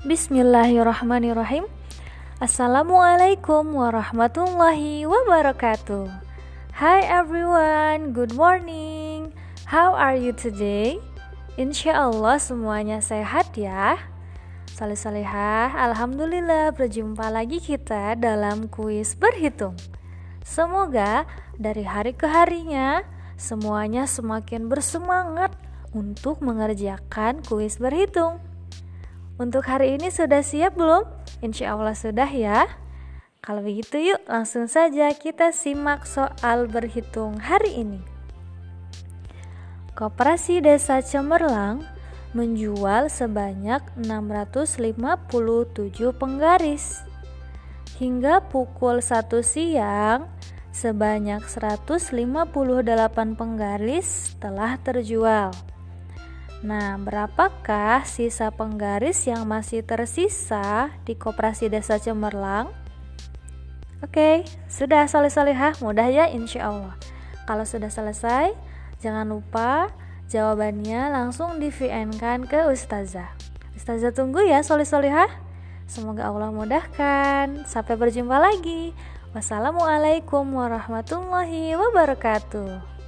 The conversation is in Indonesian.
Bismillahirrahmanirrahim. Assalamualaikum warahmatullahi wabarakatuh. Hi everyone, good morning. How are you today? Insya Allah semuanya sehat ya. Salih salihah, Alhamdulillah berjumpa lagi kita dalam kuis berhitung. Semoga dari hari ke harinya semuanya semakin bersemangat untuk mengerjakan kuis berhitung. Untuk hari ini sudah siap belum? Insya Allah sudah ya. Kalau begitu yuk langsung saja kita simak soal berhitung hari ini. Koperasi Desa Cemerlang menjual sebanyak 657 penggaris. Hingga pukul 1 siang, sebanyak 158 penggaris telah terjual. Nah, berapakah sisa penggaris yang masih tersisa di Koperasi Desa Cemerlang? Oke, sudah salih-salihah, mudah ya insya Allah. Kalau sudah selesai, jangan lupa jawabannya langsung di VN kan ke Ustazah. Ustazah tunggu ya solih-solihah. Semoga Allah mudahkan. Sampai berjumpa lagi. Wassalamualaikum warahmatullahi wabarakatuh.